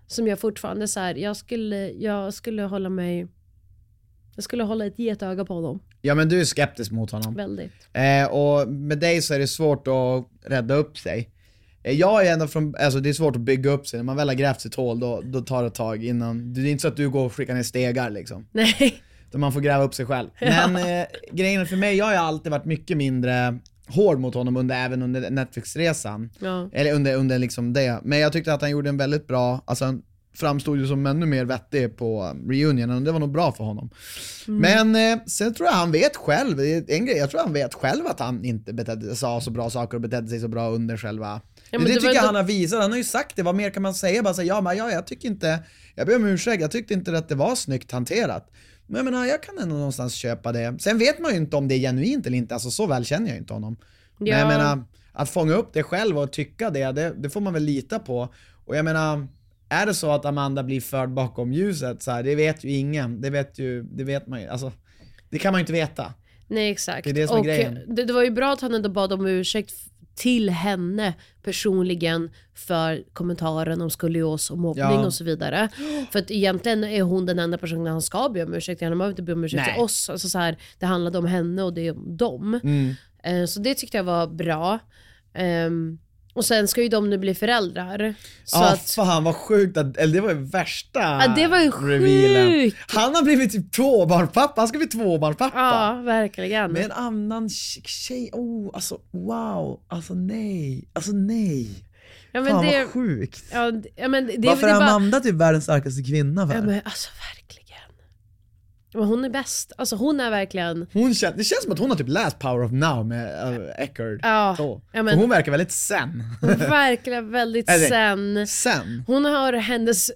Som jag fortfarande så här, jag skulle, jag skulle hålla mig jag skulle hålla ett getöga på honom.
Ja men du är skeptisk mot honom.
Väldigt.
Eh, och med dig så är det svårt att rädda upp sig. Eh, jag är ändå från, alltså det är svårt att bygga upp sig, när man väl har grävt sitt hål då, då tar det ett tag innan, det är inte så att du går och skickar ner stegar liksom.
Nej.
Utan man får gräva upp sig själv. Men eh, grejen för mig, jag har alltid varit mycket mindre hård mot honom under, även under Netflix-resan.
Ja.
Eller under, under liksom det. Men jag tyckte att han gjorde en väldigt bra, alltså han framstod ju som ännu mer vettig på um, reunionen och det var nog bra för honom.
Mm.
Men eh, sen tror jag han vet själv, en grej, jag tror han vet själv att han inte betedde, sa så bra saker och betedde sig så bra under själva
Ja,
det,
men
det tycker jag han har visat, han har ju sagt det, vad mer kan man säga? Bara säga, ja men ja, jag tycker inte, jag ber om ursäkt, jag tyckte inte att det var snyggt hanterat. Men jag menar, jag kan ändå någonstans köpa det. Sen vet man ju inte om det är genuint eller inte, alltså så väl känner jag inte honom. Men
Ja.
jag menar, att fånga upp det själv och tycka det, det, det får man väl lita på. Och jag menar, är det så att Amanda blir förd bakom ljuset så här, det vet ju ingen. Det vet ju, det vet man ju, alltså, det kan man ju inte veta.
Nej exakt.
Det är det som är
och
grejen.
Det, det var ju bra att han ändå bad om ursäkt till henne personligen för kommentaren om skolios och mobbning
Ja.
och så vidare. För att egentligen är hon den enda personen han ska be om ursäkt till. Han behöver inte be om ursäkt
Nej.
till oss. Alltså så här, det handlade om henne och det är om dem.
Mm.
Eh, Så det tyckte jag var bra. Ehm, och sen ska ju de nu bli föräldrar. Så
Ja
att,
fan vad sjukt, att, eller det var ju värsta
Ja, det var ju sjukt.
Han har blivit typ tvåbarnspappa, han ska bli tvåbarnspappa.
ja, verkligen.
Med en annan tje- tjej, oh alltså wow, alltså nej, alltså nej.
ja, men
fan
det,
vad sjukt.
ja, ja, men det,
Varför
det
är
bara-
Amanda typ världens starkaste kvinna för?
Ja men alltså verkligen. Men hon är bäst. Alltså hon är verkligen...
Hon känns, det känns som att hon har typ läst Power of Now med uh, Eckerd.
Ja,
Så.
ja, men-
hon verkar väldigt zen.
verkligen väldigt
Är det-
sen.
Sen?
Hon har hennes...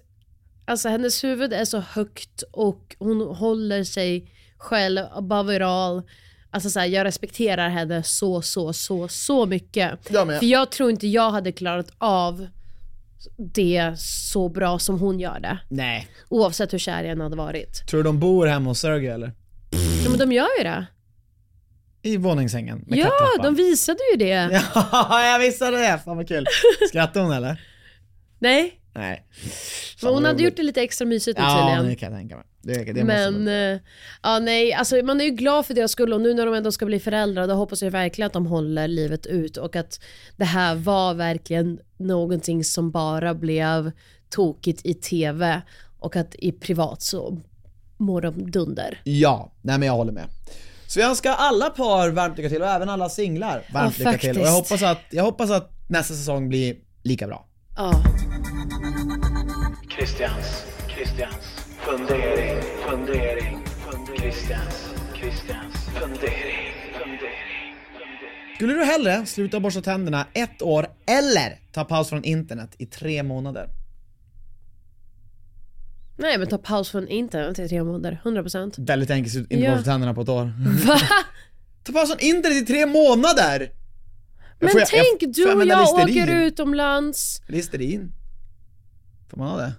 Alltså hennes huvud är så högt och hon håller sig själv above it all. Alltså så här, jag respekterar henne så, så, så, så mycket.
Jag med.
För jag tror inte jag hade klarat av det så bra som hon gör det.
Nej.
Oavsett hur kär jag än hade varit.
Tror du de bor hemma hos Sergej eller?
Ja, men de gör ju det.
I våningssängen med
Ja,
kattrappan.
de visade ju det.
Ja, jag visste det! Fan vad kul. Skrattade hon eller?
Nej,
Nej.
men hon hade gjort det lite extra mysigt nu
Ja,
tydligen.
det kan jag tänka mig. Det, det måste
Men,
vara-
eh, ja nej, alltså man är ju glad för deras skull och nu när de ändå ska bli föräldrar då hoppas jag verkligen att de håller livet ut och att det här var verkligen någonting som bara blev tokigt i TV och att i privat så mår de dunder.
Ja, nej men jag håller med. Så jag önskar alla par varmt lycka till och även alla singlar varmt
Ja,
lycka till. Och jag
faktiskt.
hoppas, att, jag hoppas att nästa säsong blir lika bra.
Ja.
Christians, Christians fundering, fundering, fundering. Christians, Christians fundering, fundering.
Skulle du hellre sluta borsta tänderna ett år eller ta paus från internet i tre månader?
Nej men ta paus från internet i tre månader, 100%.
Väldigt enkelt, inte
Ja.
borsta tänderna på ett år.
Va?
ta paus från internet i tre månader! Jag
Men
jag-
tänk
får
du
jag
och jag
Listerin?
åker utomlands.
Listerin? Får man ha det?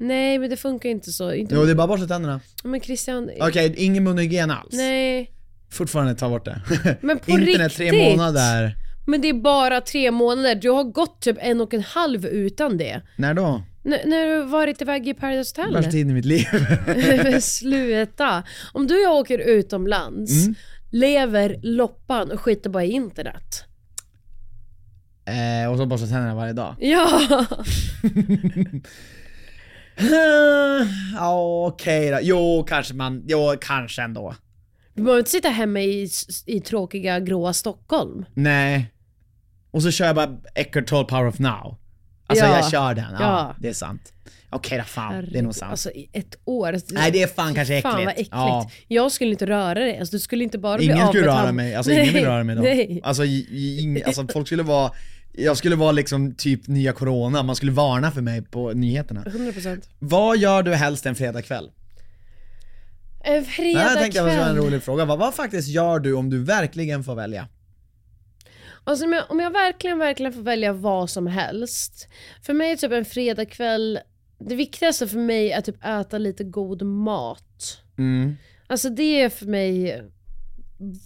Nej men det funkar inte så. Inte
Jo, det är bara borsta tänderna.
Men Christian,
Okej, ingen munhygien alls.
nej.
Fortfarande ta bort det.
Men på
Internet tre
riktigt?
månader.
Men det är bara tre månader. Du har gått typ en och en halv utan det.
När då?
N- när du varit iväg i Paradise
Värsta
Hotel?
tiden i mitt liv.
Sluta. Om du och jag åker utomlands,
Mm.
Lever loppan och skiter bara i internet.
eh, och så borstar tänderna varje dag.
Ja!
Ja, okej då. Jo, kanske man, jo, kanske ändå.
Du behöver inte sitta hemma i, i tråkiga gråa Stockholm.
Nej. Och så kör jag bara Eckart Tolle Power of Now. Alltså
Ja.
jag kör den, ja,
Ja.
det är sant. Okej då fan, det är
Herregud,
nog sant.
Alltså i ett år.
Nej, det är fan kanske
Fan vad
äckligt.
äckligt.
Ja.
Jag skulle inte röra dig. Alltså, du skulle inte bara bli
Ingen skulle röra mig, alltså ingen vill röra mig då.
Nej.
Alltså, ing, alltså folk skulle vara, jag skulle vara liksom typ nya corona, man skulle varna för mig på nyheterna.
100%.
Vad gör du helst en fredagkväll?
En
Nej,
fredag
jag tänkte att det var en rolig fråga. Vad, vad faktiskt gör du om du verkligen får välja?
Alltså, om, jag, om jag verkligen, verkligen får välja vad som helst. För mig är typ en fredagkväll, det viktigaste för mig är typ äta lite god mat.
Mm.
Alltså det är för mig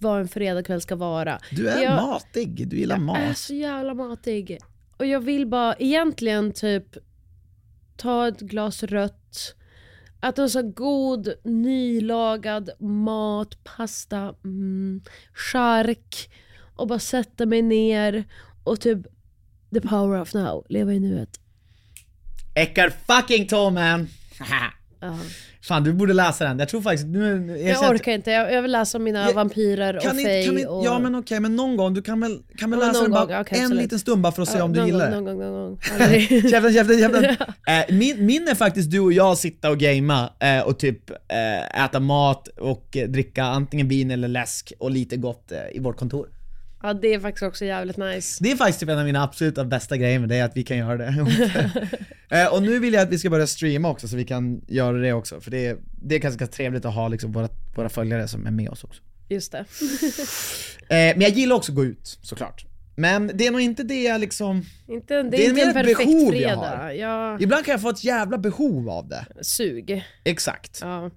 vad en fredagkväll ska vara.
Du är
Jag-
matig, du gillar
Jag är
mat.
så jävla matig. Och jag vill bara egentligen typ ta ett glas rött, äta en så här god nylagad mat, pasta, mm, chark och bara sätta mig ner och typ the power of now, leva i nuet.
Eckart fucking Tolle man!
Ja.
Fan du borde läsa den, jag tror faktiskt, nu, jag,
Jag orkar inte, jag, jag vill läsa om mina
Jag-
vampyrer och
inte,
och...
Ja men okej, men någon gång, du kan väl, kan väl
Ja,
läsa den bara
gång, okej,
en
absolut.
liten stund bara för att se
Ja,
om du gillar det?
Någon gång, någon gång. Aldrig.
käften, käften, käften! Eh, min, min är faktiskt du och jag sitta och gamea eh, och typ eh, äta mat och eh, dricka antingen vin eller läsk och lite gott eh, i vårt kontor.
Ja det är faktiskt också jävligt nice.
Det är faktiskt typ en av mina absoluta bästa grejer med det, att vi kan göra det. eh, och nu vill jag att vi ska börja streama också så vi kan göra det också, för det är, det är ganska trevligt att ha liksom våra, våra följare som är med oss också.
Just det.
Eh, men jag gillar också att gå ut, såklart. Men det är nog inte det jag liksom...
Inte, det
Det är
inte en perfekt
behov jag
fredag.
har.
Ja,
Ibland kan jag få ett jävla behov av det.
sug.
Exakt.
Ja.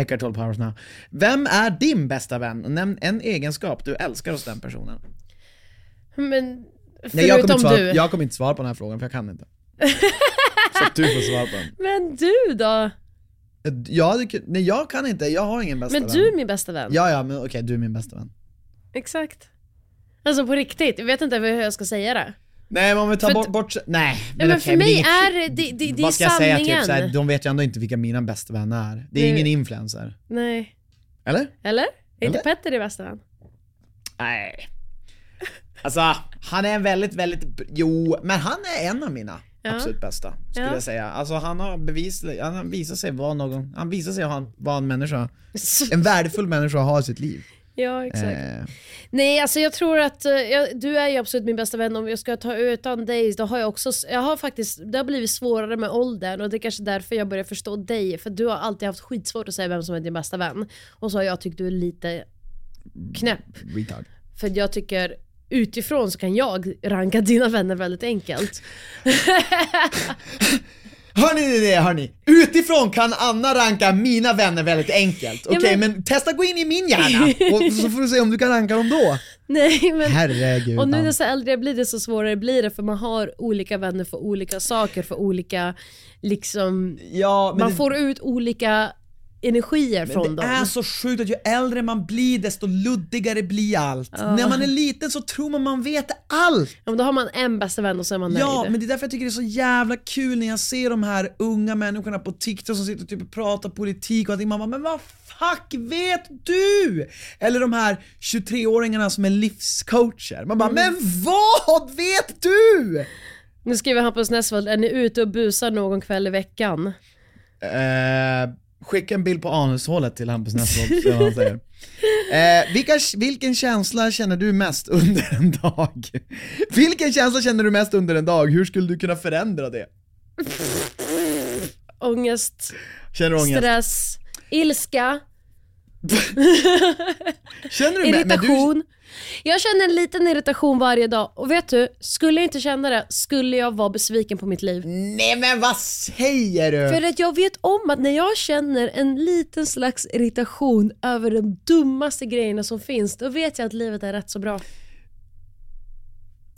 Eckart Tolle Powers now. Vem är din bästa vän? Nämn en egenskap du älskar hos den personen.
Men
Nej, jag, kommer
förutom
inte svara,
du.
jag kommer inte svara på den här frågan för jag kan inte. Så att du får svara på den.
Men du då?
Ja, det, kan- nej jag kan inte, jag har ingen bästa
Men
vän.
du är min bästa vän.
Ja, ja, men okej, du är min bästa vän.
Exakt. Alltså på riktigt, jag vet inte hur jag ska säga det.
Nej men om vi tar bort, bort nej.
Men
okej,
för
det
mig
inget-
är det, det, det, det är
Vad ska jag säga
sanningen.
typ såhär, de vet ju ändå inte vilka mina bästa vänner är. Det är ingen influencer.
Nej.
Eller?
Eller? Är inte? Petter din bästa vän?
Nej. Alltså, han är en väldigt, väldigt, jo, men han är en av mina
Ja.
absolut bästa, skulle
Ja.
jag säga. Alltså han har bevis, han har visat sig vara någon, han visar sig vara en människa, en värdefull människa att ha i sitt liv.
Ja, exakt.
Eh,
Nej, alltså jag tror att eh, jag, du är ju absolut min bästa vän. Om jag ska ta utan dig, då har jag också, jag har faktiskt, det har blivit svårare med åldern och det är kanske därför jag börjar förstå dig. För du har alltid haft skitsvårt att säga vem som är din bästa vän. Och så har jag tyckt du är lite knäpp.
retard.
För jag tycker utifrån så kan jag ranka dina vänner väldigt enkelt.
Hörni ni det hörni? Utifrån kan Anna ranka mina vänner väldigt enkelt.
Ja,
Okej,
men-
men... testa gå in i min hjärna och så får du se om du kan ranka dem då.
Nej men...
Herregud.
Och nu desto äldre jag blir desto svårare blir det för man har olika vänner för olika saker, för olika liksom...
Ja,
man
det-
får ut olika energier från
Men det
dem.
är så sjukt att ju äldre man blir desto luddigare blir allt. När man är liten så tror man man vet allt.
Ja, men då har man en bästa vän och så är man nöjd.
Ja, men det är därför jag tycker det är så jävla kul när jag ser de här unga människorna på TikTok som sitter och typ pratar politik och allting. Man bara, men vad fuck vet du? Eller de här 23-åringarna som är livscoacher. Man bara,
Mm.
men vad vet du?
Nu skriver Hampus Nessvold, är ni ute och busar någon kväll i veckan?
Eh, skicka en bild på anushålet till Hampus Nessvold, vad han säger. Eh, vilka, vilken känsla känner du mest under en dag? Vilken känsla känner du mest under en dag? Hur skulle du kunna förändra det?
Ångest,
Känner du ångest?
stress, ilska,
Känner du med- men du-
irritation. Jag känner en liten irritation varje dag och vet du, skulle jag inte känna det skulle jag vara besviken på mitt liv.
Nej men vad säger du?
För att jag vet om att när jag känner en liten slags irritation över de dummaste grejerna som finns, då vet jag att livet är rätt så bra.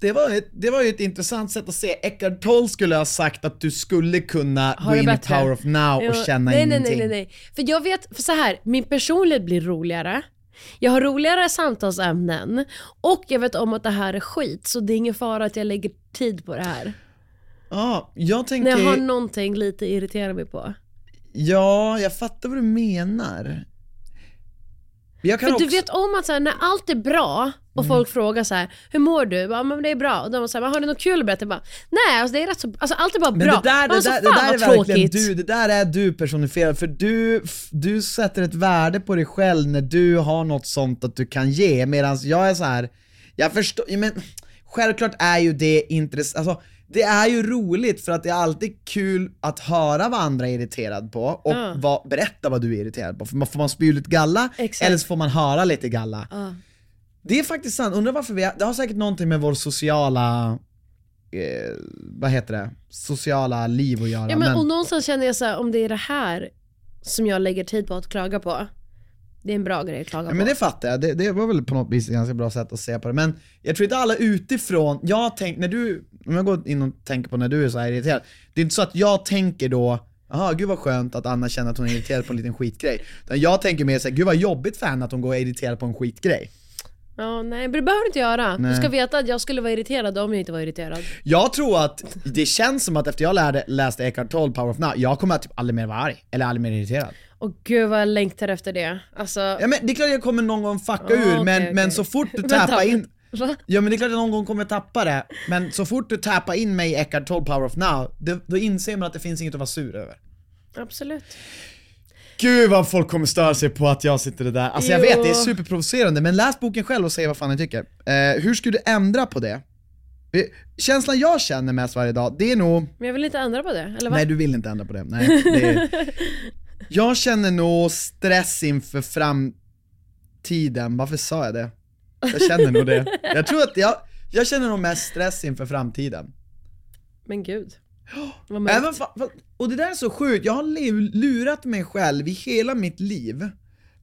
Det var, ett, det var ju ett intressant sätt att se. Eckart Tolle skulle ha sagt att du skulle kunna gå in i Power of Now och känna
nej, nej,
ingenting.
nej, nej, nej. För jag vet, för så här, min personlighet blir roligare. Jag har roligare samtalsämnen och jag vet om att det här är skit så det är ingen fara att jag lägger tid på det här.
Ja, jag tänker...
När jag har någonting lite irriterar mig på.
Ja, jag fattar vad du menar.
För
också...
du vet om att så här, när allt är bra och folk frågar så här, hur mår du? Ja men det är bra. Och de säger, har du något kul att berätta? Jag bara, Nej, alltså, det är rätt så, alltså allt är bara
Men
bra.
det där, det
alltså,
där, det där är verkligen
tråkigt.
du, det där är du personifierad, för du, du sätter ett värde på dig själv när du har något sånt att du kan ge, medan jag är så här. jag förstår, men självklart är ju det intressant, alltså det är ju roligt för att det är alltid kul att höra vad andra är irriterad på och
Ja.
vad, berätta vad du är irriterad på, för man får man spy lite galla,
Exakt.
eller så får man höra lite galla.
Ja.
Det är faktiskt sant, undrar varför vi, har- det har säkert någonting med vår sociala, eh, vad heter det, sociala liv att göra.
Ja, men, och någonstans känner jag så här, om det är det här som jag lägger tid på att klaga på. Det är en bra grej att klaga
Ja,
på.
men det fattar jag, det, det var väl på något vis ett ganska bra sätt att se på det. Men jag tror inte alla utifrån, jag tänk, när du, om jag går in och tänker på när du är så här irriterad, det är inte så att jag tänker då Jaha, gud vad skönt att Anna känner att hon är irriterad på en liten skitgrej. Utan jag tänker mer såhär, gud vad jobbigt för henne att hon går och är irriterad på en skitgrej.
Ja, nej, men det behöver du inte göra.
Nej.
Du ska veta att jag skulle vara irriterad om jag inte var irriterad.
Jag tror att det känns som att efter jag lärde, läste Eckhart Tolle, Power of Now, jag kommer att typ aldrig mer vara arg, eller aldrig mer irriterad.
Och gud vad jag längtar efter det. Alltså,
Ja men det är klart jag kommer någon gång fucka ur,
okej,
men,
okej.
men så fort du tappar in
va?
Ja men det är klart att jag någon gång kommer tappa det, men så fort du tappar in mig i Eckhart Tolle Power of Now, då, då inser man att det finns inget att vara sur över.
Absolut.
Gud vad folk kommer störa sig på att jag sitter det där. Alltså jag
Jo.
vet, det är superprovocerande, men läs boken själv och säg vad fan ni tycker. Eh, hur skulle du ändra på det? Känslan jag känner mest varje dag, det är nog
Men jag vill inte ändra på det, eller va?
Nej du vill inte ändra på det, nej. Det är... Jag känner nog stress inför framtiden, varför sa jag det? Jag känner nog det. Jag tror att jag, jag känner nog mest stress inför framtiden.
Men gud. Vad mörkt.
Även fa- fa- och det där är så sjukt, jag har lu- lurat mig själv i hela mitt liv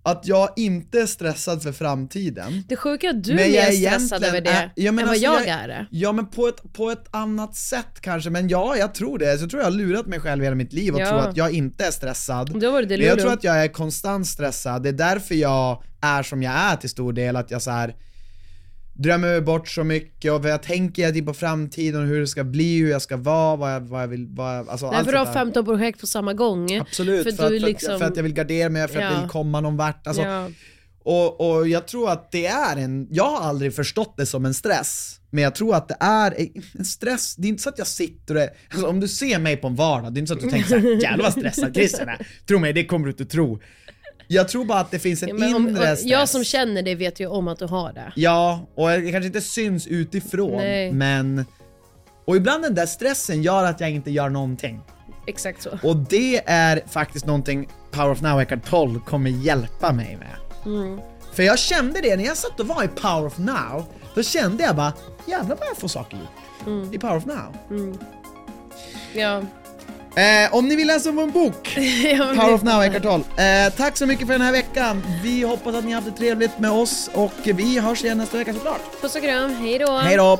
att jag inte är stressad för framtiden.
Det sjuka är att du
Men
är mer
är
stressad över det
äh, ja, men
än vad
alltså,
jag,
jag-
är.
Ja men på ett, på ett annat sätt kanske, men ja jag tror det. Så jag tror jag har lurat mig själv hela mitt liv och
Ja.
tror att jag inte är stressad.
Då var det
Men jag tror att jag är konstant stressad, det är därför jag är som jag är till stor del, att jag så här drömmer mig bort så mycket och jag tänker jag på framtiden och hur det ska bli, hur jag ska vara, vad jag, vad jag vill, vad jag, alltså allt
Därför du har
sånt där.
15 projekt på samma gång.
Absolut, för,
För,
att, för,
liksom...
att, för att jag vill gardera mig, för att jag
Ja.
vill komma någon vart. Alltså,
ja.
och, och jag tror att det är en, jag har aldrig förstått det som en stress, men jag tror att det är en stress, det är inte så att jag sitter och är, alltså, om du ser mig på en vardag, det är inte så att du tänker såhär, jävlar vad stressad Christian är. Tro mig, det kommer du inte tro. Jag tror bara att det finns en
Ja, om,
inre stress.
jag som känner det vet ju om att du har det.
Ja, och det kanske inte syns utifrån,
Nej.
men... Och ibland den där stressen gör att jag inte gör någonting.
Exakt så.
Och det är faktiskt någonting Power of Now Eckhart Tolle kommer hjälpa mig med.
Mm.
För jag kände det när jag satt och var i Power of Now, då kände jag bara jävlar vad jag får saker gjort
Mm.
i Power of Now.
Ja.
Eh, om ni vill läsa vår bok, Power of Now Eckhart Tolle. Eh, tack så mycket för den här veckan. Vi hoppas att ni har haft det trevligt med oss och vi hörs igen nästa vecka såklart.
Puss och kram, hej då.
Hej då!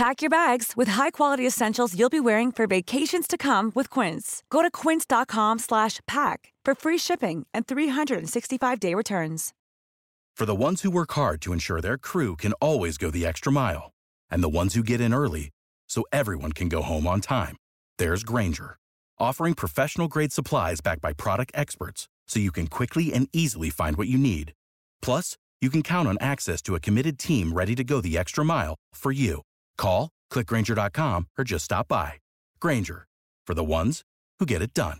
Pack your bags with high-quality essentials you'll be wearing for vacations to come with Quince. Go to quince.com slash pack for free shipping and 365-day returns.
For the ones who work hard to ensure their crew can always go the extra mile, and the ones who get in early so everyone can go home on time, there's Granger, offering professional-grade supplies backed by product experts so you can quickly and easily find what you need. Plus, you can count on access to a committed team ready to go the extra mile for you. Call, clickgranger.com, or just stop by. Granger, for the ones who get it done.